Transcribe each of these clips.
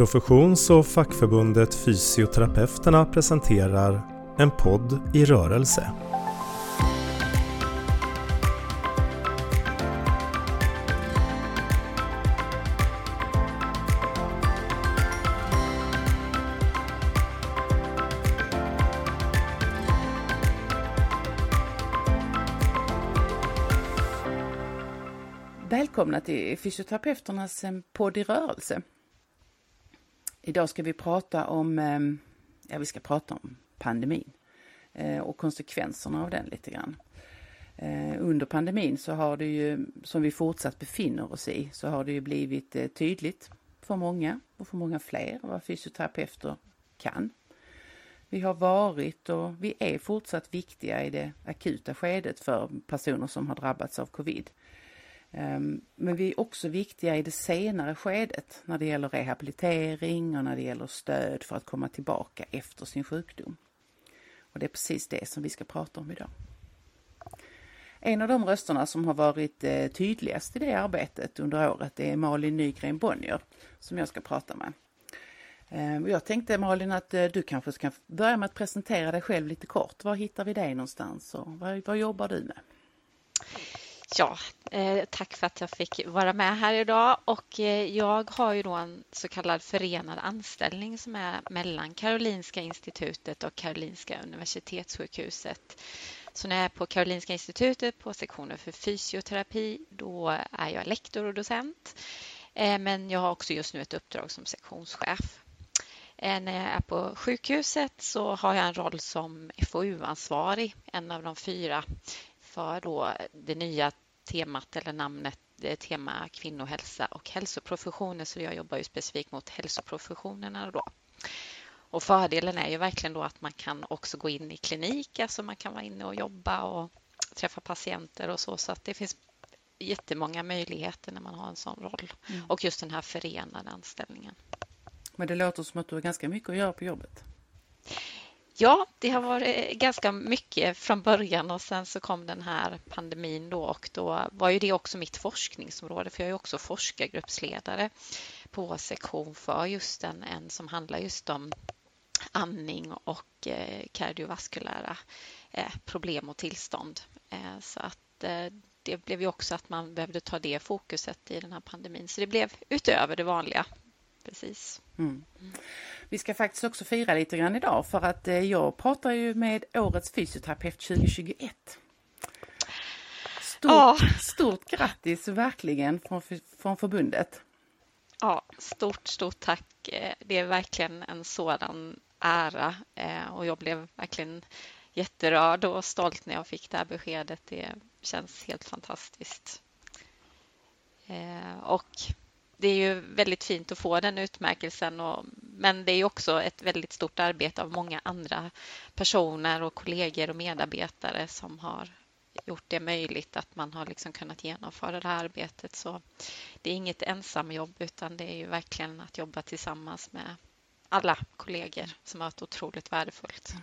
Professions och fackförbundet Fysioterapeuterna presenterar En podd i rörelse. Välkomna till Fysioterapeuternas eh, podd i rörelse. Idag ska vi prata om, ehm, ja vi ska prata om pandemin eh, och konsekvenserna av den lite grann. Eh, under pandemin så har det ju, som vi fortsatt befinner oss i, så har det ju blivit eh, tydligt för många och för många fler vad fysioterapeuter kan. Vi har varit och vi är fortsatt viktiga i det akuta skedet för personer som har drabbats av covid. Ehm, men vi är också viktiga i det senare skedet när det gäller rehabilitering och när det gäller stöd för att komma tillbaka efter sin sjukdom. Och det är precis det som vi ska prata om idag. En av de rösterna som har varit eh, tydligast i det arbetet under året är Malin Nygren Bonnier som jag ska prata med. Ehm, jag tänkte Malin att eh, du kanske ska börja med att presentera dig själv lite kort. Var hittar vi dig någonstans och vad, vad jobbar du med? Ja, eh, tack för att jag fick vara med här idag och eh, jag har ju då en så kallad förenad anställning som är mellan Karolinska institutet och Karolinska universitetssjukhuset. Så när jag är på Karolinska institutet på sektionen för fysioterapi då är jag lektor och docent. Eh, men jag har också just nu ett uppdrag som sektionschef. Eh, när jag är på sjukhuset så har jag en roll som FoU-ansvarig, en av de fyra för då det nya temat eller namnet tema kvinnohälsa och hälsoprofessioner så jag jobbar ju specifikt mot hälsoprofessionerna då. Och fördelen är ju verkligen då att man kan också gå in i klinik, alltså man kan vara inne och jobba och träffa patienter och så, så att det finns jättemånga möjligheter när man har en sån roll mm. och just den här förenade anställningen. Men det låter som att du har ganska mycket att göra på jobbet. Ja, det har varit ganska mycket från början och sen så kom den här pandemin då och då var ju det också mitt forskningsområde för jag är också forskargruppsledare på sektion för just en, en som handlar just om andning och eh, kardiovaskulära eh, problem och tillstånd. Eh, så att eh, det blev ju också att man behövde ta det fokuset i den här pandemin. Så det blev utöver det vanliga. Precis. Mm. Vi ska faktiskt också fira lite grann idag för att eh, jag pratar ju med årets fysioterapeut 2021. Stort, ja. stort grattis verkligen från, från förbundet. Ja, stort, stort tack. Eh, det är verkligen en sådan ära eh, och jag blev verkligen jätterörd och stolt när jag fick det här beskedet. Det känns helt fantastiskt. Och det är ju väldigt fint att få den utmärkelsen och, men det är också ett väldigt stort arbete av många andra personer och kollegor och medarbetare som har gjort det möjligt att man har liksom kunnat genomföra det här arbetet. Så det är inget ensamjobb utan det är ju verkligen att jobba tillsammans med alla kollegor som har varit otroligt värdefullt.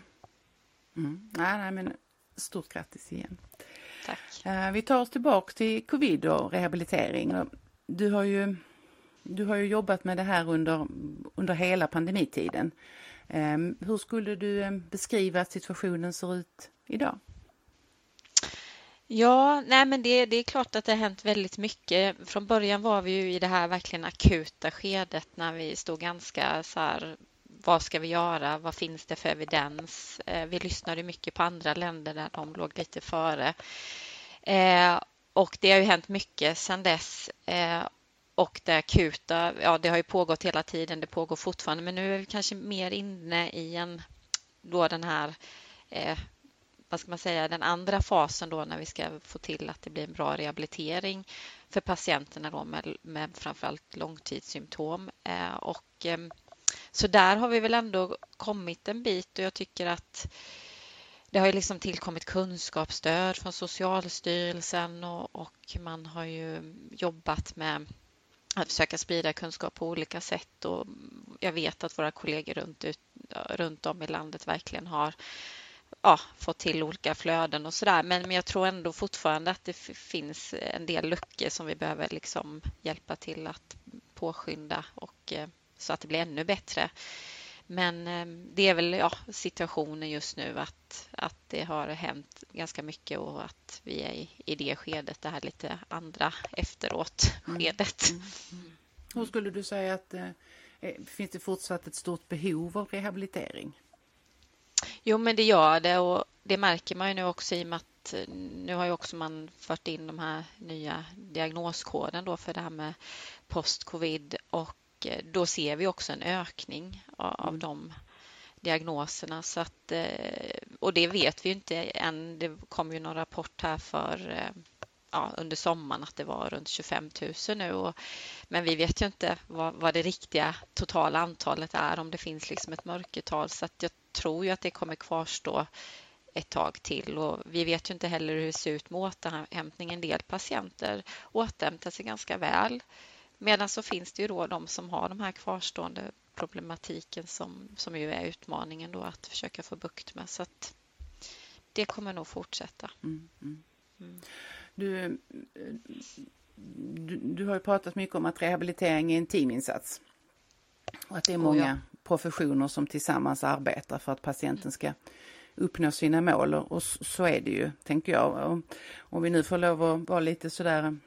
Mm. Nej, nej, men stort grattis igen. Tack. Eh, vi tar oss tillbaka till covid och rehabilitering. Du har ju du har ju jobbat med det här under, under hela pandemitiden. Ehm, hur skulle du eh, beskriva att situationen ser ut idag? Ja, nej men det, det är klart att det har hänt väldigt mycket. Från början var vi ju i det här verkligen akuta skedet när vi stod ganska så här, vad ska vi göra? Vad finns det för evidens? Eh, vi lyssnade mycket på andra länder där de låg lite före. Eh, och det har ju hänt mycket sedan dess och det akuta, ja det har ju pågått hela tiden, det pågår fortfarande, men nu är vi kanske mer inne i en, då den här, eh, vad ska man säga, den andra fasen då när vi ska få till att det blir en bra rehabilitering för patienterna då med, med framförallt långtidssymptom. Eh, och, eh, så där har vi väl ändå kommit en bit och jag tycker att det har ju liksom tillkommit kunskapsstöd från Socialstyrelsen och, och man har ju jobbat med att försöka sprida kunskap på olika sätt och jag vet att våra kollegor runt, ut, runt om i landet verkligen har ja, fått till olika flöden och sådär. Men, men jag tror ändå fortfarande att det finns en del luckor som vi behöver liksom hjälpa till att påskynda och eh, så att det blir ännu bättre. Men ehm, det är väl ja, situationen just nu att, att det har hänt ganska mycket och att vi är i, i det skedet, det här lite andra efteråt-skedet. Mm. Mm. Mm. Hur skulle du säga att eh, finns det fortsatt ett stort behov av rehabilitering? Jo, men det gör det och det märker man ju nu också i och med att eh, nu har ju också man fört in de här nya diagnoskoden då för det här med post-covid och Eh, då ser vi också en ökning av mm. de diagnoserna. Så att, eh, och det vet vi inte än. Det kom ju någon rapport här för eh, ja, under sommaren att det var runt 25 000 nu. Och, men vi vet ju inte vad, vad, det riktiga totala antalet är, om det finns liksom ett mörkertal. Så att jag tror ju att det kommer kvarstå ett tag till och vi vet ju inte heller hur det ser ut med återhämtning. En del patienter återhämtar sig ganska väl Medan så finns det ju då de som har de här kvarstående problematiken som, som ju är utmaningen då att försöka få bukt med. Så att det kommer nog fortsätta. Mm, mm. Mm. Du, du, du, har ju pratat mycket om att rehabilitering är en teaminsats. Och att det är många oh ja. professioner som tillsammans arbetar för att patienten ska uppnå sina mål. Och så är det ju, tänker jag. Om vi nu får lov att vara lite sådär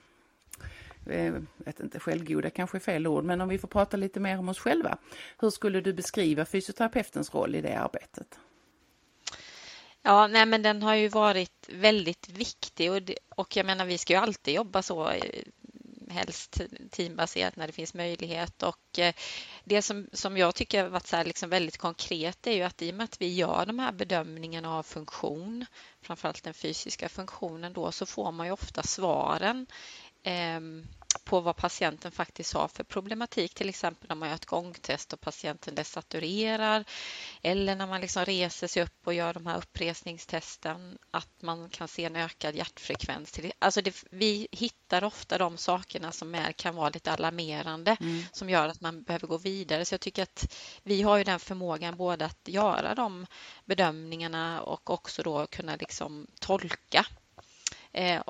Eh, vet inte, självgoda kanske är fel ord, men om vi får prata lite mer om oss själva. Hur skulle du beskriva fysioterapeutens roll i det arbetet? Ja, nej men den har ju varit väldigt viktig och, det, och jag menar vi ska ju alltid jobba så eh, helst teambaserat när det finns möjlighet. Och eh, det som, som jag tycker har varit så liksom väldigt konkret är ju att i och med att vi gör de här bedömningarna av funktion, framförallt den fysiska funktionen då, så får man ju ofta svaren på vad patienten faktiskt har för problematik. Till exempel när man gör ett gångtest och patienten desaturerar eller när man liksom reser sig upp och gör de här uppresningstesten att man kan se en ökad hjärtfrekvens. Alltså det, vi hittar ofta de sakerna som är, kan vara lite alarmerande mm. som gör att man behöver gå vidare. Så jag tycker att vi har ju den förmågan både att göra de bedömningarna och också då kunna liksom tolka eh,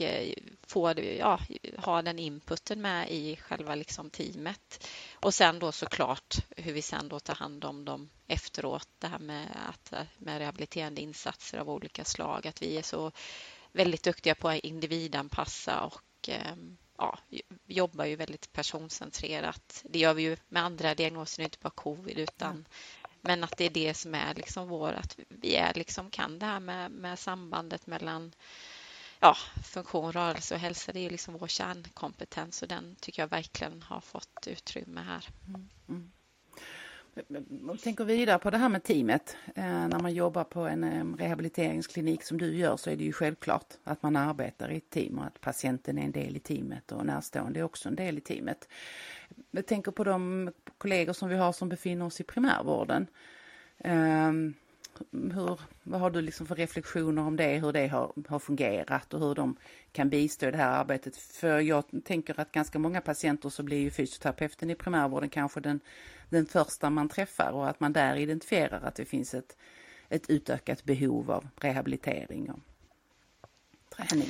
och Eh, få ja, ha den inputen med i själva liksom teamet. Och sen då såklart hur vi sen då tar hand om dem efteråt. Det här med, att, med rehabiliterande insatser av olika slag. Att vi är så väldigt duktiga på att individanpassa och ehm, ja, jobbar ju väldigt personcentrerat. Det gör vi ju med andra diagnoser, inte bara covid utan mm. Men att det är det som är liksom vår, att vi är liksom kan det här med, med sambandet mellan ja, funktion, rörelse och hälsa, det är liksom vår kärnkompetens och den tycker jag verkligen har fått utrymme här. Mm. mm. Jag tänker vidare på det här med teamet. Eh, när man jobbar på en rehabiliteringsklinik som du gör så är det ju självklart att man arbetar i ett team och att patienten är en del i teamet och närstående är också en del i teamet. Jag tänker på de kollegor som vi har som befinner oss i primärvården. Eh, hur, vad har du liksom för reflektioner om det, hur det har, har fungerat och hur de kan bistå i det här arbetet? För jag tänker att ganska många patienter så blir ju fysioterapeuten i primärvården kanske den, den första man träffar och att man där identifierar att det finns ett, ett utökat behov av rehabilitering och träning.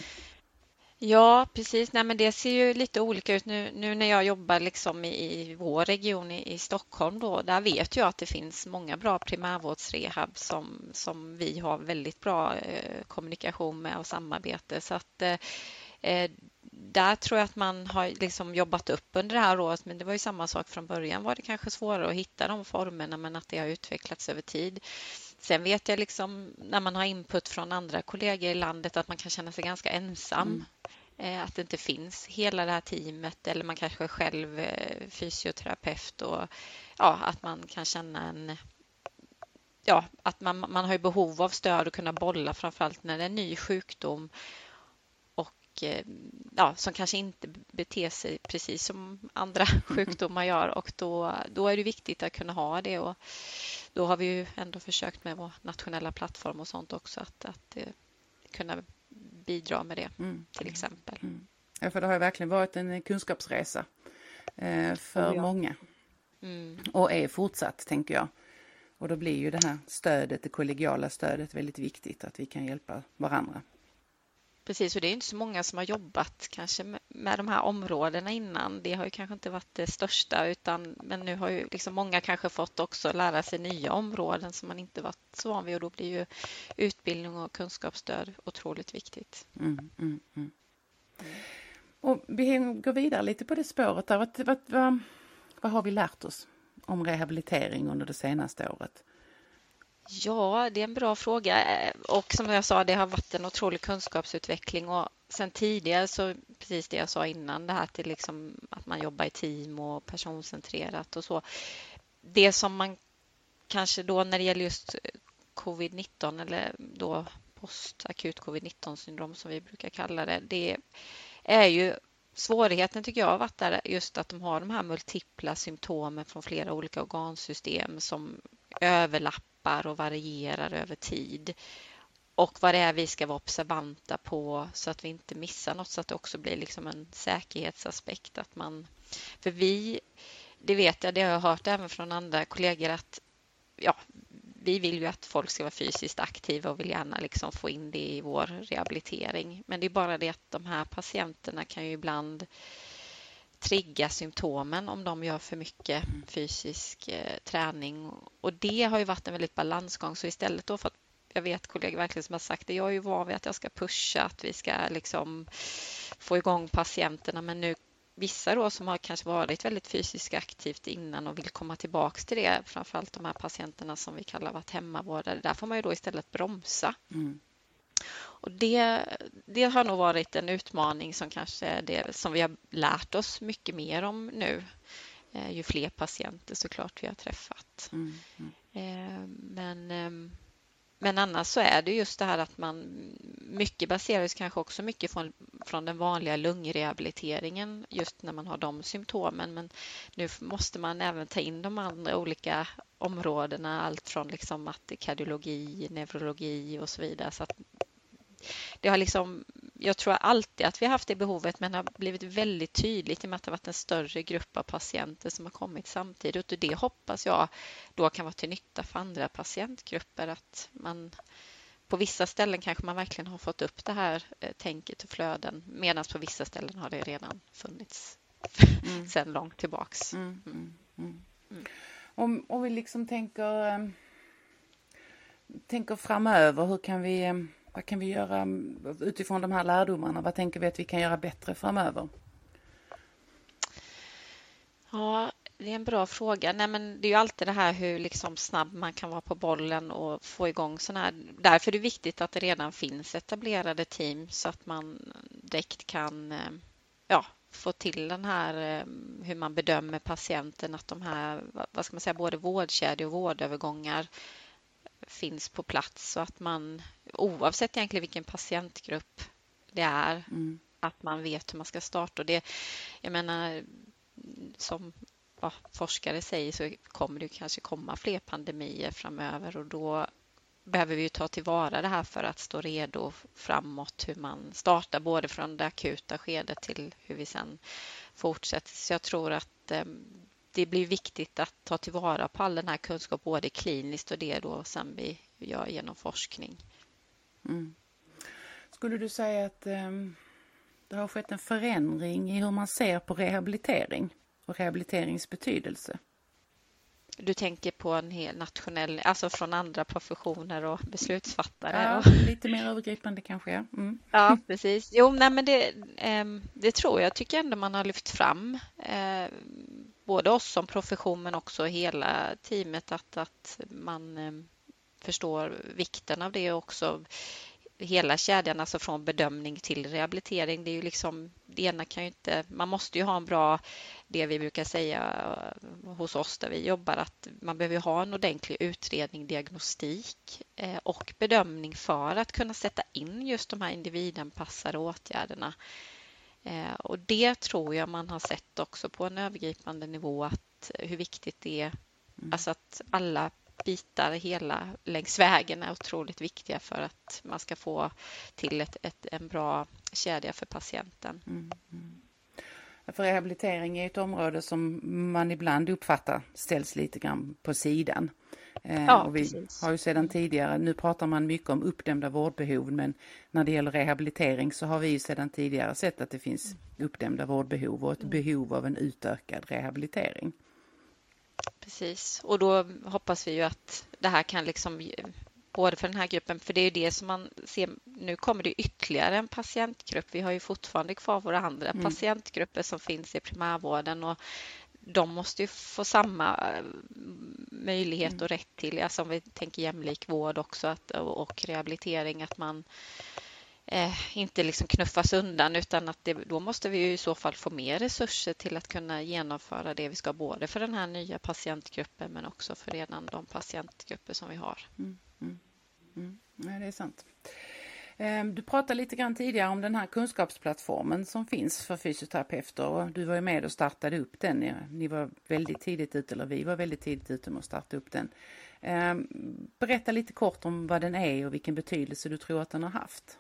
Ja, precis. Nej, men det ser ju lite olika ut nu, nu när jag jobbar liksom i, i vår region i, i, Stockholm. Då, där vet jag att det finns många bra primärvårdsrehab som, som vi har väldigt bra eh, kommunikation med och samarbete. Så att, eh, eh, där tror jag att man har liksom jobbat upp under det här året, men det var ju samma sak från början var det kanske svårare att hitta de formerna, men att det har utvecklats över tid. Sen vet jag liksom när man har input från andra kollegor i landet att man kan känna sig ganska ensam. Mm. Eh, att det inte finns hela det här teamet eller man kanske är själv eh, fysioterapeut och ja, att man kan känna en ja, att man, man har behov av stöd och kunna bolla framförallt när det är en ny sjukdom och eh, ja, som kanske inte beter sig precis som andra sjukdomar gör och då, då är det viktigt att kunna ha det och då har vi ju ändå försökt med vår nationella plattform och sånt också att, att kunna bidra med det mm. till exempel. Mm. Ja, för det har verkligen varit en kunskapsresa eh, för oh, ja. många. Mm. Och är fortsatt, tänker jag. Och då blir ju det här stödet, det kollegiala stödet väldigt viktigt, att vi kan hjälpa varandra. Precis, och det är inte så många som har jobbat kanske med de här områdena innan. Det har ju kanske inte varit det största utan men nu har ju liksom många kanske fått också lära sig nya områden som man inte varit så van vid och då blir ju utbildning och kunskapsstöd otroligt viktigt. Mm, mm, mm. Och vi går vidare lite på det spåret. Där. Vad, vad, vad, vad har vi lärt oss om rehabilitering under det senaste året? Ja, det är en bra fråga eh, och som jag sa, det har varit en otrolig kunskapsutveckling och sen tidigare så precis det jag sa innan det här till liksom att man jobbar i team och personcentrerat och så. Det som man kanske då när det gäller just covid-19 eller då postakut covid-19 syndrom som vi brukar kalla det, det är ju svårigheten tycker jag har varit där just att de har de här multipla symptomen från flera olika organsystem som överlappar och varierar över tid och vad det är vi ska vara observanta på så att vi inte missar något så att det också blir liksom en säkerhetsaspekt att man för vi det vet jag, det har jag hört även från andra kollegor att ja, vi vill ju att folk ska vara fysiskt aktiva och vill gärna liksom få in det i vår rehabilitering. Men det är bara det att de här patienterna kan ju ibland trigga symptomen om de gör för mycket fysisk eh, träning. Och det har ju varit en väldigt balansgång. Så istället då för att jag vet kollegor verkligen som har sagt det, jag är ju van vid att jag ska pusha, att vi ska liksom få igång patienterna, men nu vissa då som har kanske varit väldigt fysiskt aktivt innan och vill komma tillbaks till det, framförallt de här patienterna som vi kallar varit hemmavårdare, där får man ju då istället bromsa. Mm. Och det, det har nog varit en utmaning som kanske är det som vi har lärt oss mycket mer om nu. Eh, ju fler patienter såklart vi har träffat. Mm. Mm. Eh, men ehm, men annars så är det just det här att man mycket baseras kanske också mycket från, från den vanliga lungrehabiliteringen just när man har de symptomen. Men nu måste man även ta in de andra olika områdena, allt från liksom att kardiologi, neurologi och så vidare. Så att det har liksom, jag tror alltid att vi har haft det behovet men det har blivit väldigt tydligt i och med att det har varit en större grupp av patienter som har kommit samtidigt och det hoppas jag då kan vara till nytta för andra patientgrupper att man på vissa ställen kanske man verkligen har fått upp det här eh, tänket och flöden medan på vissa ställen har det redan funnits mm. sedan långt tillbaks. Mm, mm, mm. mm. Om, om vi liksom tänker, eh, tänker framöver, hur kan vi eh, vad kan vi göra mm, utifrån de här lärdomarna? Vad tänker vi att vi kan göra bättre framöver? Ja, det är en bra fråga. Nej, men det är ju alltid det här hur liksom snabb man kan vara på bollen och få igång sådana här. Därför är det viktigt att det redan finns etablerade team så att man direkt kan eh, ja, få till den här eh, hur man bedömer patienten, att de här, vad ska man säga, både vårdkedjor och vårdövergångar finns på plats så att man oavsett egentligen vilken patientgrupp det är mm. att man vet hur man ska starta. Och det, jag menar, som ja, forskare säger så kommer det kanske komma fler pandemier framöver och då behöver vi ta tillvara det här för att stå redo framåt hur man startar både från det akuta skedet till hur vi sen fortsätter. Så jag tror att eh, det blir viktigt att ta tillvara på all den här kunskap både kliniskt och det då sen vi gör genom forskning. Mm. Skulle du säga att um, det har skett en förändring i hur man ser på rehabilitering och rehabiliterings betydelse? Du tänker på en hel nationell, alltså från andra professioner och beslutsfattare? Ja, lite mer övergripande kanske. Ja, mm. ja precis. Jo, nej, men det, ehm, det tror jag tycker ändå man har lyft fram. Eh, både oss som profession men också hela teamet att, att man eh, förstår vikten av det också hela kedjan, alltså från bedömning till rehabilitering. Det är ju liksom, det ena kan ju inte, man måste ju ha en bra, det vi brukar säga eh, hos oss där vi jobbar, att man behöver ha en ordentlig utredning, diagnostik eh, och bedömning för att kunna sätta in just de här individanpassade åtgärderna. Eh, och det tror jag man har sett också på en övergripande nivå att hur viktigt det är, mm. alltså att alla bitar hela längs vägen är otroligt viktiga för att man ska få till ett, ett en bra kedja för patienten. Mm, mm. För rehabilitering är ett område som man ibland uppfattar ställs lite grann på sidan. Eh, ja, och vi precis. har ju sedan tidigare, nu pratar man mycket om uppdämda vårdbehov men när det gäller rehabilitering så har vi ju sedan tidigare sett att det finns uppdämda vårdbehov och ett mm. behov av en utökad rehabilitering. Precis, och då hoppas vi ju att det här kan liksom både för den här gruppen, för det är det som man ser, nu kommer det ytterligare en patientgrupp. Vi har ju fortfarande kvar våra andra mm. patientgrupper som finns i primärvården och de måste ju få samma eh, möjlighet mm. och rätt till, alltså om vi tänker jämlik vård också att, och rehabilitering, att man eh, inte liksom knuffas undan utan att det, då måste vi i så fall få mer resurser till att kunna genomföra det vi ska både för den här nya patientgruppen men också för redan de patientgrupper som vi har. Mm, mm, mm. Ja, det är sant. Ehm, du pratade lite grann tidigare om den här kunskapsplattformen som finns för fysioterapeuter och du var ju med och startade upp den. Ni var väldigt tidigt ute, eller vi var väldigt tidigt ute med att starta upp den. Ehm, berätta lite kort om vad den är och vilken betydelse du tror att den har haft.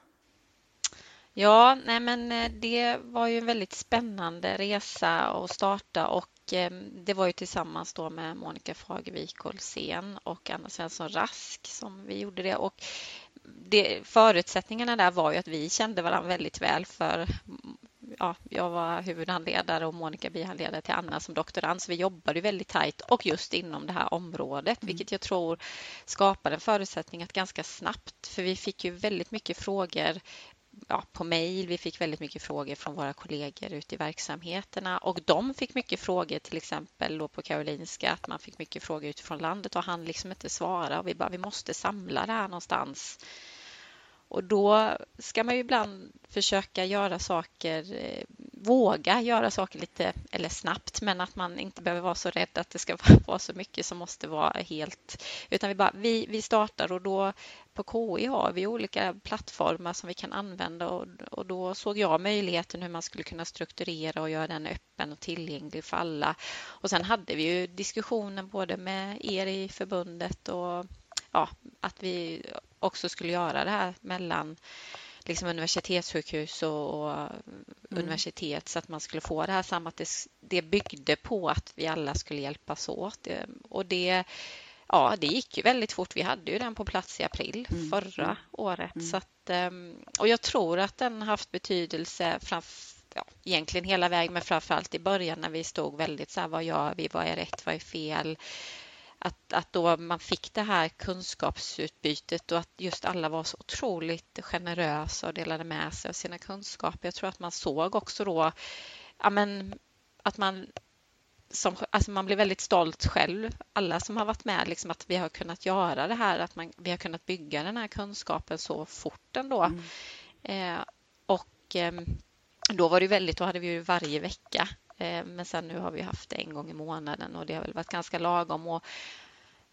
Ja, nej men eh, det var ju en väldigt spännande resa att starta och ehm, det var ju tillsammans då med Monica Fagervik Olsén och Anna Svensson Rask som vi gjorde det. Och det, förutsättningarna där var ju att vi kände varandra väldigt väl för ja, jag var huvudhandledare och Monica bihandledare till Anna som doktorand, så vi jobbade väldigt tajt och just inom det här området, mm. vilket jag tror skapade en förutsättning att ganska snabbt, för vi fick ju väldigt mycket frågor ja, på mejl. Vi fick väldigt mycket frågor från våra kollegor ute i verksamheterna och de fick mycket frågor till exempel då på Karolinska att man fick mycket frågor utifrån landet och han liksom inte svara och vi bara vi måste samla det här någonstans. Och då ska man ju ibland försöka göra saker, eh, våga göra saker lite eller snabbt, men att man inte behöver vara så rädd att det ska vara så mycket som måste vara helt, utan vi bara vi, vi startar och då på KI har vi olika plattformar som vi kan använda och, och då såg jag möjligheten hur man skulle kunna strukturera och göra den öppen och tillgänglig för alla. Och sen hade vi ju diskussionen både med er i förbundet och ja, att vi också skulle göra det här mellan liksom universitetssjukhus och, och mm. universitet så att man skulle få det här samma. Det, det byggde på att vi alla skulle hjälpas åt. Och det, ja, det gick ju väldigt fort. Vi hade ju den på plats i april mm. förra mm. året. Mm. Så att, ehm, och jag tror att den haft betydelse framför ja, egentligen hela vägen, men framför allt i början när vi stod väldigt så här, vad gör vi, vad är rätt, vad är fel? Att, att då man fick det här kunskapsutbytet och att just alla var så otroligt generösa och delade med sig av sina kunskaper. Jag tror att man såg också då ja, men, att man som, alltså man blir väldigt stolt själv, alla som har varit med, liksom att vi har kunnat göra det här, att man, vi har kunnat bygga den här kunskapen så fort ändå. Mm. Eh, och eh, då var det väldigt, då hade vi ju varje vecka Eh, men sen nu har vi haft det en gång i månaden och det har väl varit ganska lagom. Och,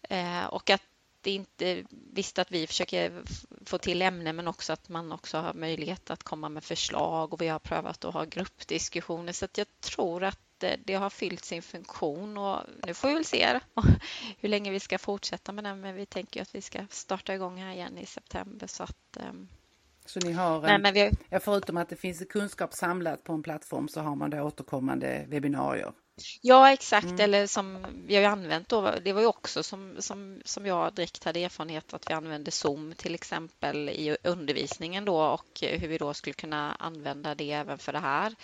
eh, och att det inte, visst att vi försöker få till ämnen men också att man också har möjlighet att komma med förslag och vi har prövat att ha gruppdiskussioner så att jag tror att eh, det har fyllt sin funktion och nu får vi väl se hur länge vi ska fortsätta med den men vi tänker att vi ska starta igång här igen i september så att ehm, så ni har, Nej, men vi... ja, förutom att det finns kunskap samlat på en plattform så har man då återkommande webbinarier? Ja, exakt. Mm. Eller som vi har använt då, det var ju också som, som, som jag direkt hade erfarenhet att vi använde Zoom till exempel i undervisningen då och hur vi då skulle kunna använda det även för det här.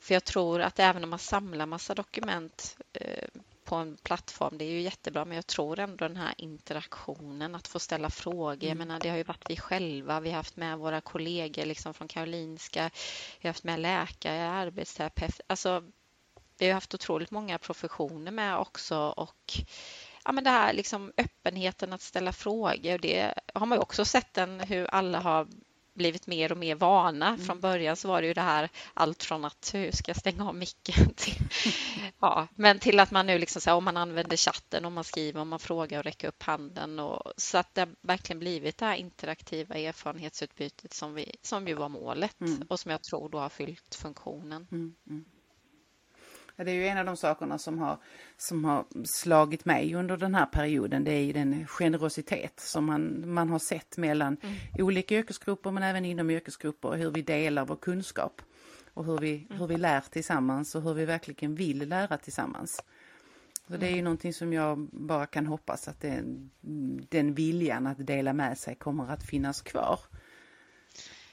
För jag tror att även om man samlar massa dokument eh, på en plattform, det är ju jättebra, men jag tror ändå den här interaktionen, att få ställa frågor. Mm. Jag menar, det har ju varit vi själva, vi har haft med våra kollegor liksom från Karolinska, vi har haft med läkare, arbetsterapeut, alltså vi har haft otroligt många professioner med också och ja, men det här liksom öppenheten att ställa frågor, det har man ju också sett den hur alla har blivit mer och mer vana. Mm. Från början så var det ju det här allt från att hur ska jag stänga av micken till, ja, men till att man nu liksom så här, om man använder chatten, om man skriver, om man frågar och räcker upp handen och så att det har verkligen blivit det här interaktiva erfarenhetsutbytet som, vi, som ju var målet mm. och som jag tror då har fyllt funktionen. Mm. Mm. Det är ju en av de sakerna som har, som har slagit mig under den här perioden. Det är ju den generositet som man, man har sett mellan mm. olika yrkesgrupper men även inom yrkesgrupper och hur vi delar vår kunskap. Och hur vi, mm. hur vi lär tillsammans och hur vi verkligen vill lära tillsammans. Så det är ju någonting som jag bara kan hoppas att det, den viljan att dela med sig kommer att finnas kvar.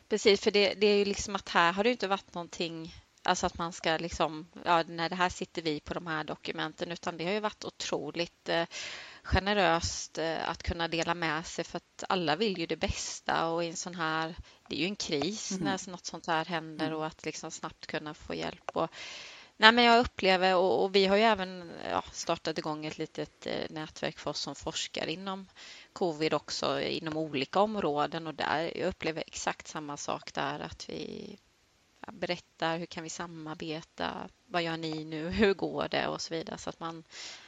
Precis, för det, det är ju liksom att här har det inte varit någonting Alltså att man ska liksom, ja, när det här sitter vi på de här dokumenten, utan det har ju varit otroligt eh, generöst eh, att kunna dela med sig för att alla vill ju det bästa och i en sån här, det är ju en kris mm. när något sånt här händer mm. och att liksom snabbt kunna få hjälp. Och, nej men jag upplever, och, och vi har ju även ja, startat igång ett litet eh, nätverk för oss som forskar inom covid också inom olika områden och där jag upplever exakt samma sak där att vi berättar hur kan vi samarbeta, vad gör ni nu, hur går det och så vidare så att man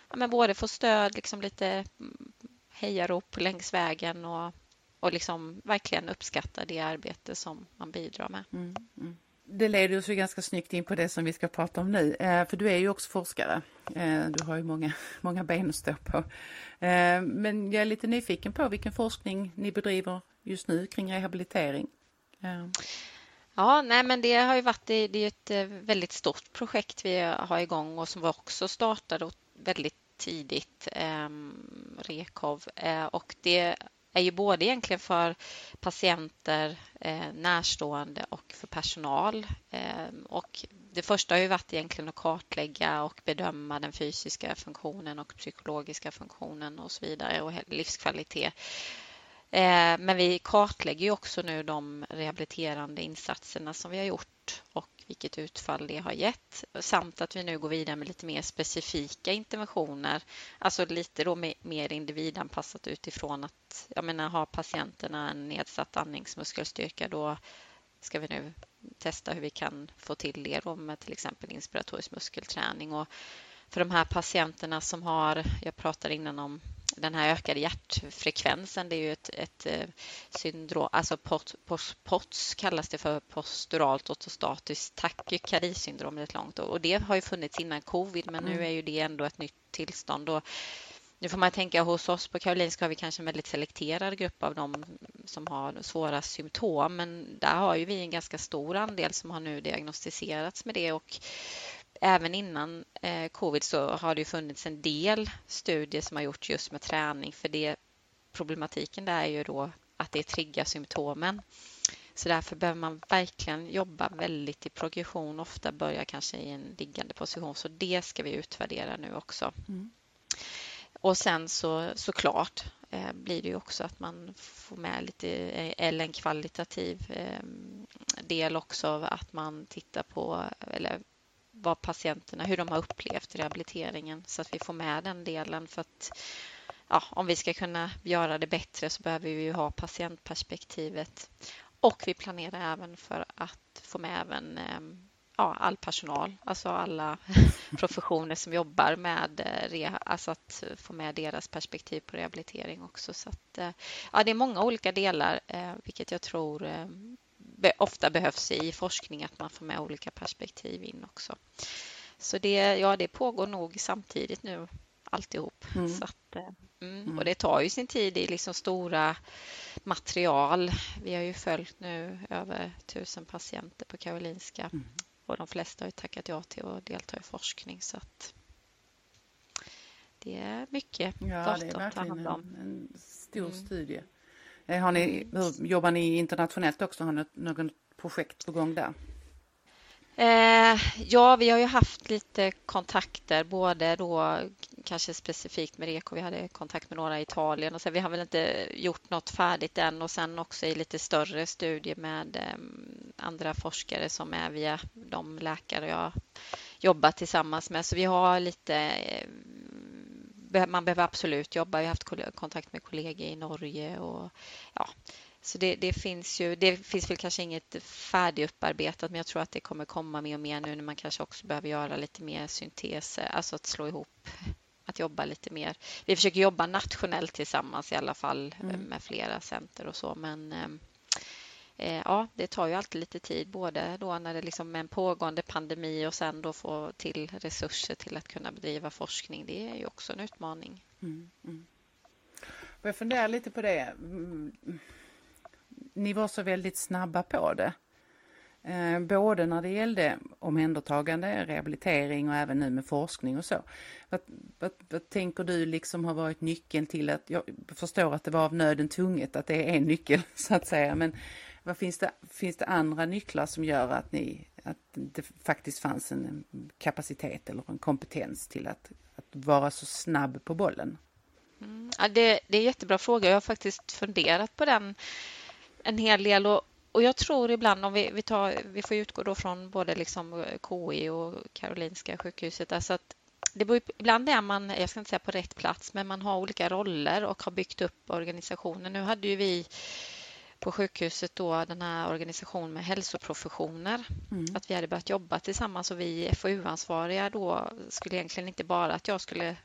ja, men både får stöd, liksom lite mm, hejarop längs vägen och, och liksom verkligen uppskatta det arbete som man bidrar med. Mm, mm. Det leder oss ju ganska snyggt in på det som vi ska prata om nu, eh, för du är ju också forskare. Eh, du har ju många, många ben att stå på. Eh, men jag är lite nyfiken på vilken forskning ni bedriver just nu kring rehabilitering. Ja, Ja, nej, men det har ju varit det, är ett eh, väldigt stort projekt vi har igång och som vi också startade väldigt tidigt, eh, Rekov. Eh, och det är ju både egentligen för patienter, eh, närstående och för personal. Eh, och det första har ju varit egentligen att kartlägga och bedöma den fysiska funktionen och psykologiska funktionen och så vidare och livskvalitet. Eh, men vi kartlägger ju också nu de rehabiliterande insatserna som vi har gjort och vilket utfall det har gett. Samt att vi nu går vidare med lite mer specifika interventioner, alltså lite då mer individanpassat utifrån att jag menar, har patienterna en nedsatt andningsmuskelstyrka då ska vi nu testa hur vi kan få till det då med till exempel inspiratorisk muskelträning. Och för de här patienterna som har, jag pratade innan om den här ökade hjärtfrekvensen, det är ju ett, ett eh, syndrom, alltså POTS, POTS, POTS kallas det för posturalt ortostatiskt takykardsyndrom rätt långt och det har ju funnits innan covid men mm. nu är ju det ändå ett nytt tillstånd och nu får man tänka hos oss på Karolinska har vi kanske en väldigt selekterad grupp av dem som har svåra symptom men där har ju vi en ganska stor andel som har nu diagnostiserats med det och även innan eh, covid så har det funnits en del studier som har gjorts just med träning för det problematiken där är ju då att det triggar symptomen. Så därför behöver man verkligen jobba väldigt i progression, ofta börja kanske i en liggande position. Så det ska vi utvärdera nu också. Mm. Och sen så såklart eh, blir det ju också att man får med lite, eh, eller en kvalitativ eh, del också, att man tittar på, eller vad patienterna, hur de har upplevt rehabiliteringen så att vi får med den delen för att ja, om vi ska kunna göra det bättre så behöver vi ju ha patientperspektivet. Och vi planerar även för att få med även ehm, ja, all personal, alltså alla professioner som jobbar med eh, reha, alltså att få med deras perspektiv på rehabilitering också. Så att, eh, ja, det är många olika delar, eh, vilket jag tror ehm, ofta behövs i forskning att man får med olika perspektiv in också. Så det, ja, det pågår nog samtidigt nu alltihop. Mm. Så att, eh, mm. Mm. Och det tar ju sin tid i liksom stora material. Vi har ju följt nu över tusen patienter på Karolinska mm. och de flesta har tackat ja till att delta i forskning. Så att det är mycket ja, data att ta hand om. En, en stor mm. studie. Eh, har ni, hur, jobbar ni internationellt också? Har ni något projekt på gång där? Eh, ja, vi har ju haft lite kontakter, både då kanske specifikt med Reko. Vi hade kontakt med några i Italien och sen vi har väl inte gjort något färdigt än och sen också i lite större studier med ehm, andra forskare som är via de läkare jag jobbar tillsammans med. Så vi har lite eh, man behöver absolut jobba. Vi har haft kontakt med kollegor i Norge och ja, så det, det, finns ju. Det finns väl kanske inget färdigupparbetat, men jag tror att det kommer komma mer och mer nu när man kanske också behöver göra lite mer syntes, alltså att slå ihop, att jobba lite mer. Vi försöker jobba nationellt tillsammans i alla fall mm. med flera center och så, men ehm, Eh, Eh, ja, det tar ju alltid lite tid, både då när det liksom är en pågående pandemi och sen då få till resurser till att kunna bedriva forskning. Det är ju också en utmaning. Mm, mm. Jag funderar lite på det. Mm. Ni var så väldigt snabba på det. Eh, både när det gällde omhändertagande, rehabilitering och även nu med forskning och så. Vad, vad, vad, tänker du liksom har varit nyckeln till att, jag förstår att det var av nöden tvunget att det är en nyckel så att säga, men vad finns det, finns det andra nycklar som gör att, ni, att det faktiskt fanns en kapacitet eller en kompetens till att, att vara så snabb på bollen? Mm, ja, det, det är en jättebra fråga. Jag har faktiskt funderat på den en hel del och, och jag tror ibland om vi, vi, tar, vi får utgå då från både liksom eh, KI och Karolinska sjukhuset, alltså att det beror, ibland är man, jag ska inte säga på rätt plats, men man har olika roller och har byggt upp organisationen. Nu hade ju vi på sjukhuset då den här organisationen med hälsoprofessioner. Mm. Att vi hade börjat jobba tillsammans och vi FoU-ansvariga då skulle egentligen inte bara att jag skulle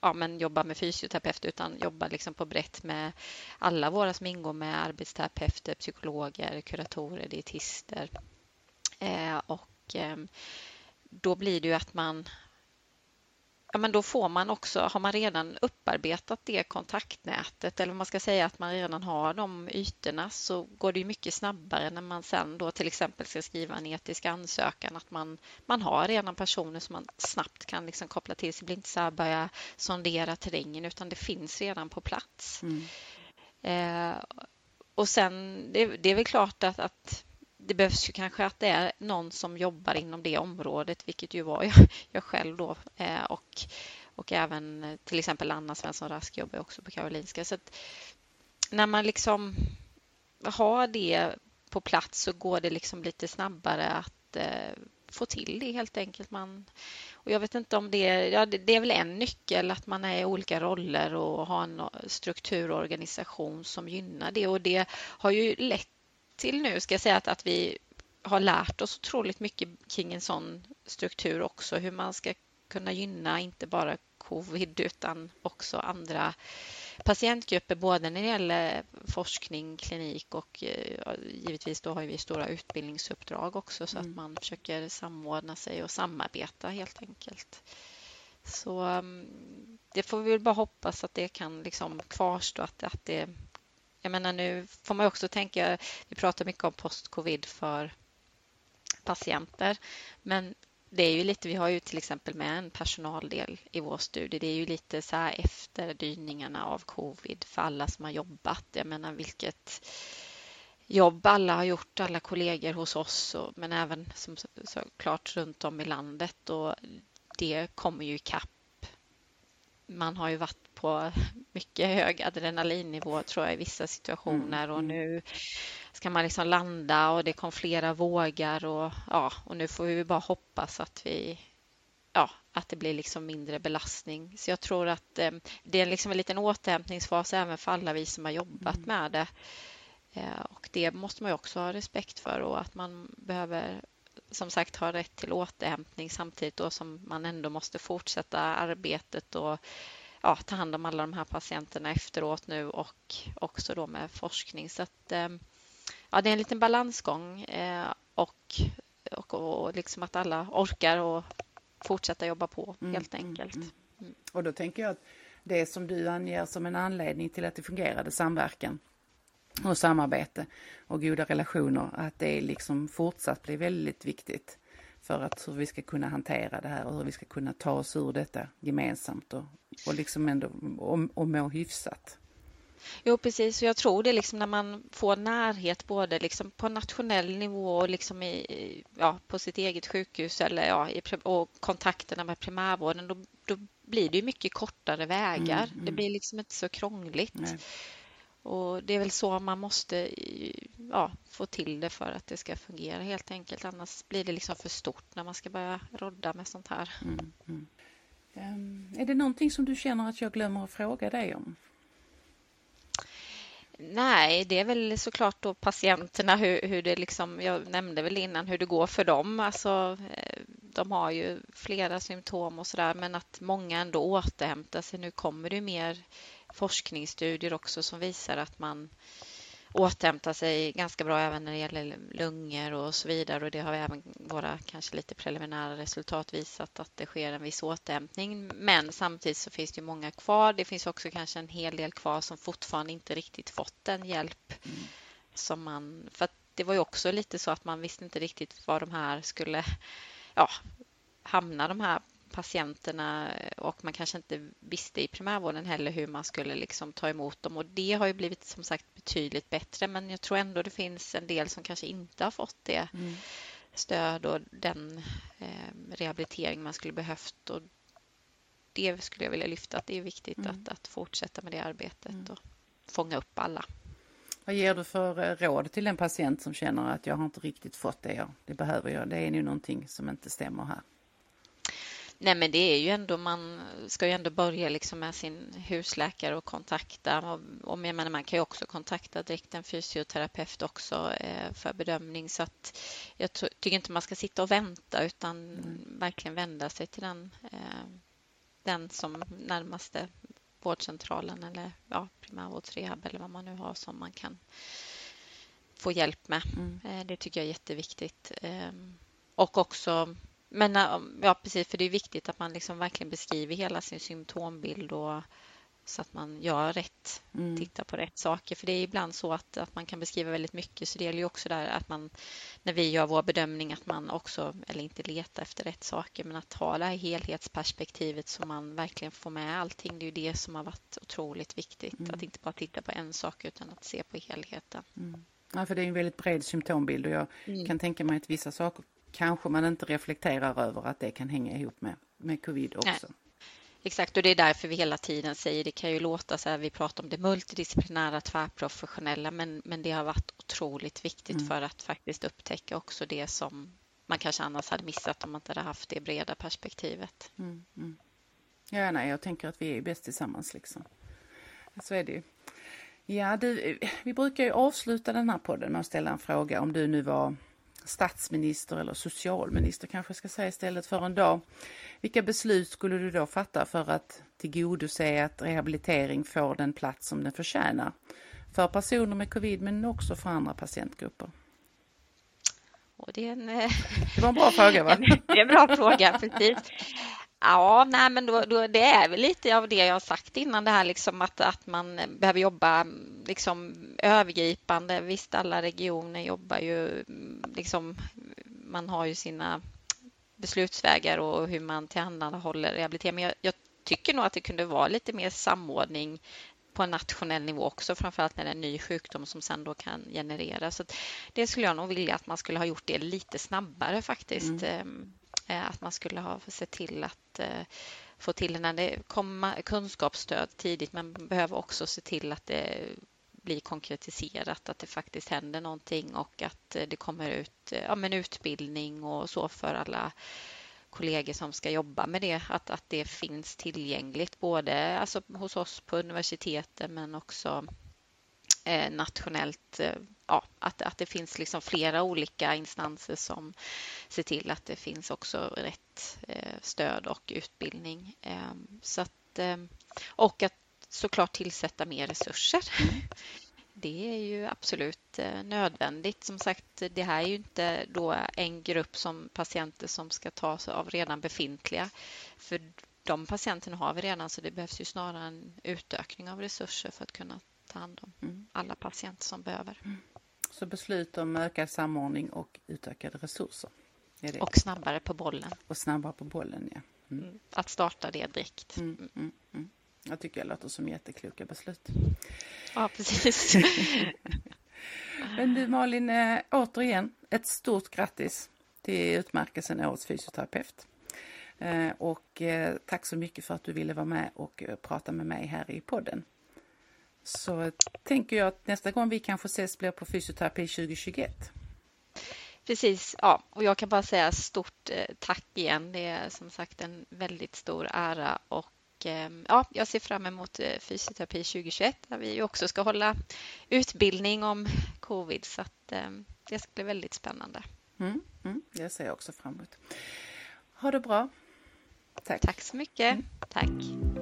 ja, men jobba med fysioterapeut utan jobba liksom på brett med alla våra som ingår med arbetsterapeuter, psykologer, kuratorer, dietister. Eh, och eh, då blir det ju att man ja, men då får man också, har man redan upparbetat det kontaktnätet eller man ska säga att man redan har de ytorna så går det mycket snabbare när man sen då till exempel ska skriva en etisk ansökan att man, man har redan personer som man snabbt kan liksom koppla till sig. Blir inte så här börja sondera terrängen utan det finns redan på plats. Mm. Eh, och sen, det, det, är väl klart att, att det behövs ju kanske att det är någon som jobbar inom det området, vilket ju var jag, jag själv då. Eh, och, och även till exempel Anna Svensson Rask jobbar också på Karolinska. Så när man liksom har det på plats så går det liksom lite snabbare att eh, få till det helt enkelt. Man, och jag vet inte om det är, ja, det är väl en nyckel att man är i olika roller och har en struktur och organisation som gynnar det och det har ju lett till nu ska jag säga att, att vi har lärt oss otroligt mycket kring en sån struktur också, hur man ska kunna gynna inte bara covid utan också andra patientgrupper, både när det gäller forskning, klinik och eh, givetvis då har vi stora utbildningsuppdrag också så mm. att man försöker samordna sig och samarbeta helt enkelt. Så mm, det får vi väl bara hoppas att det kan liksom kvarstå, att, att det jag menar nu får man också tänka, vi pratar mycket om post-covid för patienter, men det är ju lite, vi har ju till exempel med en personaldel i vår studie. Det är ju lite så här efter dyningarna av covid för alla som har jobbat. Jag menar vilket jobb alla har gjort, alla kollegor hos oss, och, men även som såklart runt om i landet och det kommer ju ikapp. Man har ju varit på mycket hög adrenalinnivå tror jag i vissa situationer och mm. nu ska man liksom landa och det kom flera vågar och ja, och nu får vi bara hoppas att vi ja, att det blir liksom mindre belastning. Så jag tror att eh, det är liksom en liten återhämtningsfas även för alla vi som har jobbat mm. med det. Eh, och det måste man ju också ha respekt för och att man behöver som sagt ha rätt till återhämtning samtidigt då som man ändå måste fortsätta arbetet och ja, ta hand om alla de här patienterna efteråt nu och också då med forskning. Så att, eh, ja, det är en liten balansgång eh, och, och, och liksom att alla orkar och fortsätta jobba på mm, helt mm, enkelt. Mm, mm. Och då tänker jag att det som du anger som en anledning till att det fungerade, samverkan och samarbete och goda relationer, att det liksom fortsatt blir väldigt viktigt för att hur vi ska kunna hantera det här och hur vi ska kunna ta oss ur detta gemensamt och, och liksom ändå och, och må hyfsat. Jo, precis. Jag tror det liksom när man får närhet både liksom på nationell nivå och liksom i, ja, på sitt eget sjukhus eller ja, i, och kontakterna med primärvården, då, då blir det mycket kortare vägar. Mm, mm. Det blir liksom inte så krångligt. Nej. Och det är väl så man måste ja, få till det för att det ska fungera helt enkelt. Annars blir det liksom för stort när man ska börja rodda med sånt här. Mm, mm. Um, är det någonting som du känner att jag glömmer att fråga dig om? Nej, det är väl såklart då patienterna, hur, hur det liksom, jag nämnde väl innan hur det går för dem. Alltså, eh, de har ju flera symptom och sådär, men att många ändå återhämtar sig. Nu kommer det mer forskningsstudier också som visar att man återhämtar sig ganska bra även när det gäller lungor och så vidare och det har även våra kanske lite preliminära resultat visat att det sker en viss återhämtning. Men samtidigt så finns det många kvar. Det finns också kanske en hel del kvar som fortfarande inte riktigt fått den hjälp som man... För det var ju också lite så att man visste inte riktigt var de här skulle ja, hamna, de här patienterna och man kanske inte visste i primärvården heller hur man skulle liksom ta emot dem och det har ju blivit som sagt betydligt bättre men jag tror ändå det finns en del som kanske inte har fått det mm. stöd och den eh, rehabilitering man skulle behövt och det skulle jag vilja lyfta att det är viktigt mm. att, att fortsätta med det arbetet mm. och fånga upp alla. Vad ger du för eh, råd till en patient som känner att jag har inte riktigt fått det jag det behöver jag? Det är nu någonting som inte stämmer här. Nej, men det är ju ändå, man ska ju ändå börja liksom med sin husläkare och kontakta. Och, och jag menar, man kan ju också kontakta direkt en fysioterapeut också eh, för bedömning. Så att jag tycker inte man ska sitta och vänta utan mm. verkligen vända sig till den, eh, den som närmaste vårdcentralen eller ja, primärvårdsrehab eller vad man nu har som man kan få hjälp med. Mm. Eh, det tycker jag är jätteviktigt. Ehm, och också men ja, precis, för det är viktigt att man liksom verkligen beskriver hela sin symptombild och så att man gör rätt, mm. tittar på rätt saker. För det är ibland så att, att man kan beskriva väldigt mycket, så det gäller ju också där att man när vi gör vår bedömning att man också, eller inte letar efter rätt saker, men att ha det här helhetsperspektivet så man verkligen får med allting. Det är ju det som har varit otroligt viktigt, mm. att inte bara titta på en sak utan att se på helheten. Mm. Ja, för det är en väldigt bred symptombild och jag mm. kan tänka mig att vissa saker kanske man inte reflekterar över att det kan hänga ihop med, med covid också. Nej. Exakt, och det är därför vi hela tiden säger, det kan ju låta så här, vi pratar om det multidisciplinära, tvärprofessionella, men, men det har varit otroligt viktigt mm. för att faktiskt upptäcka också det som man kanske annars hade missat om man inte hade haft det breda perspektivet. Mm, mm. Ja, nej, jag tänker att vi är bäst tillsammans liksom. Så är det ju. Ja, du, vi brukar ju avsluta den här podden med att ställa en fråga om du nu var statsminister eller socialminister kanske jag ska säga istället för en dag. Vilka beslut skulle du då fatta för att tillgodose att rehabilitering får den plats som den förtjänar? För personer med covid men också för andra patientgrupper. Och det, är en, eh, det var en bra fråga va? Det är en bra fråga, precis. Ja, nej, men då, då, det är väl lite av det jag har sagt innan, det här liksom att, att man behöver jobba liksom övergripande. Visst, alla regioner jobbar ju liksom, man har ju sina beslutsvägar och hur man tillhandahåller rehabilitering. Men jag, jag tycker nog att det kunde vara lite mer samordning på en nationell nivå också, framförallt när det är en ny sjukdom som sen då kan generera. Så det skulle jag nog vilja att man skulle ha gjort det lite snabbare faktiskt. Mm. Eh, att man skulle ha sett till att eh, få till när det kommer kunskapsstöd tidigt men behöver också se till att det blir konkretiserat, att det faktiskt händer någonting och att eh, det kommer ut ja, men utbildning och så för alla kollegor som ska jobba med det, att, att det finns tillgängligt både alltså, hos oss på universiteten men också eh, nationellt eh, ja, att, att det finns liksom flera olika instanser som ser till att det finns också rätt eh, stöd och utbildning. Eh, så att, eh, och att såklart tillsätta mer resurser. Det är ju absolut eh, nödvändigt. Som sagt, det här är ju inte då en grupp som patienter som ska tas av redan befintliga. För de patienterna har vi redan så det behövs ju snarare en utökning av resurser för att kunna ta hand om mm. alla patienter som behöver. Mm. Så beslut om ökad samordning och utökade resurser. Och snabbare på bollen. Och snabbare på bollen, ja. Mm. mm. Att starta det direkt. Mm, mm, mm, Jag tycker det låter som jättekloka beslut. Ja, precis. Men du Malin, äh, återigen ett stort grattis till utmärkelsen Årets fysioterapeut. Äh, och äh, tack så mycket för att du ville vara med och prata med mig här i podden så tänker jag att nästa gång vi kanske ses blir på fysioterapi 2021. Precis, ja, och jag kan bara säga stort eh, tack igen. Det är som sagt en väldigt stor ära och eh, ja, jag ser fram emot eh, fysioterapi 2021 där vi också ska hålla utbildning om covid så att det ska bli väldigt spännande. Mm, mm, det ser jag också fram emot. Ha det bra. Tack. Tack så mycket. Mm. Tack.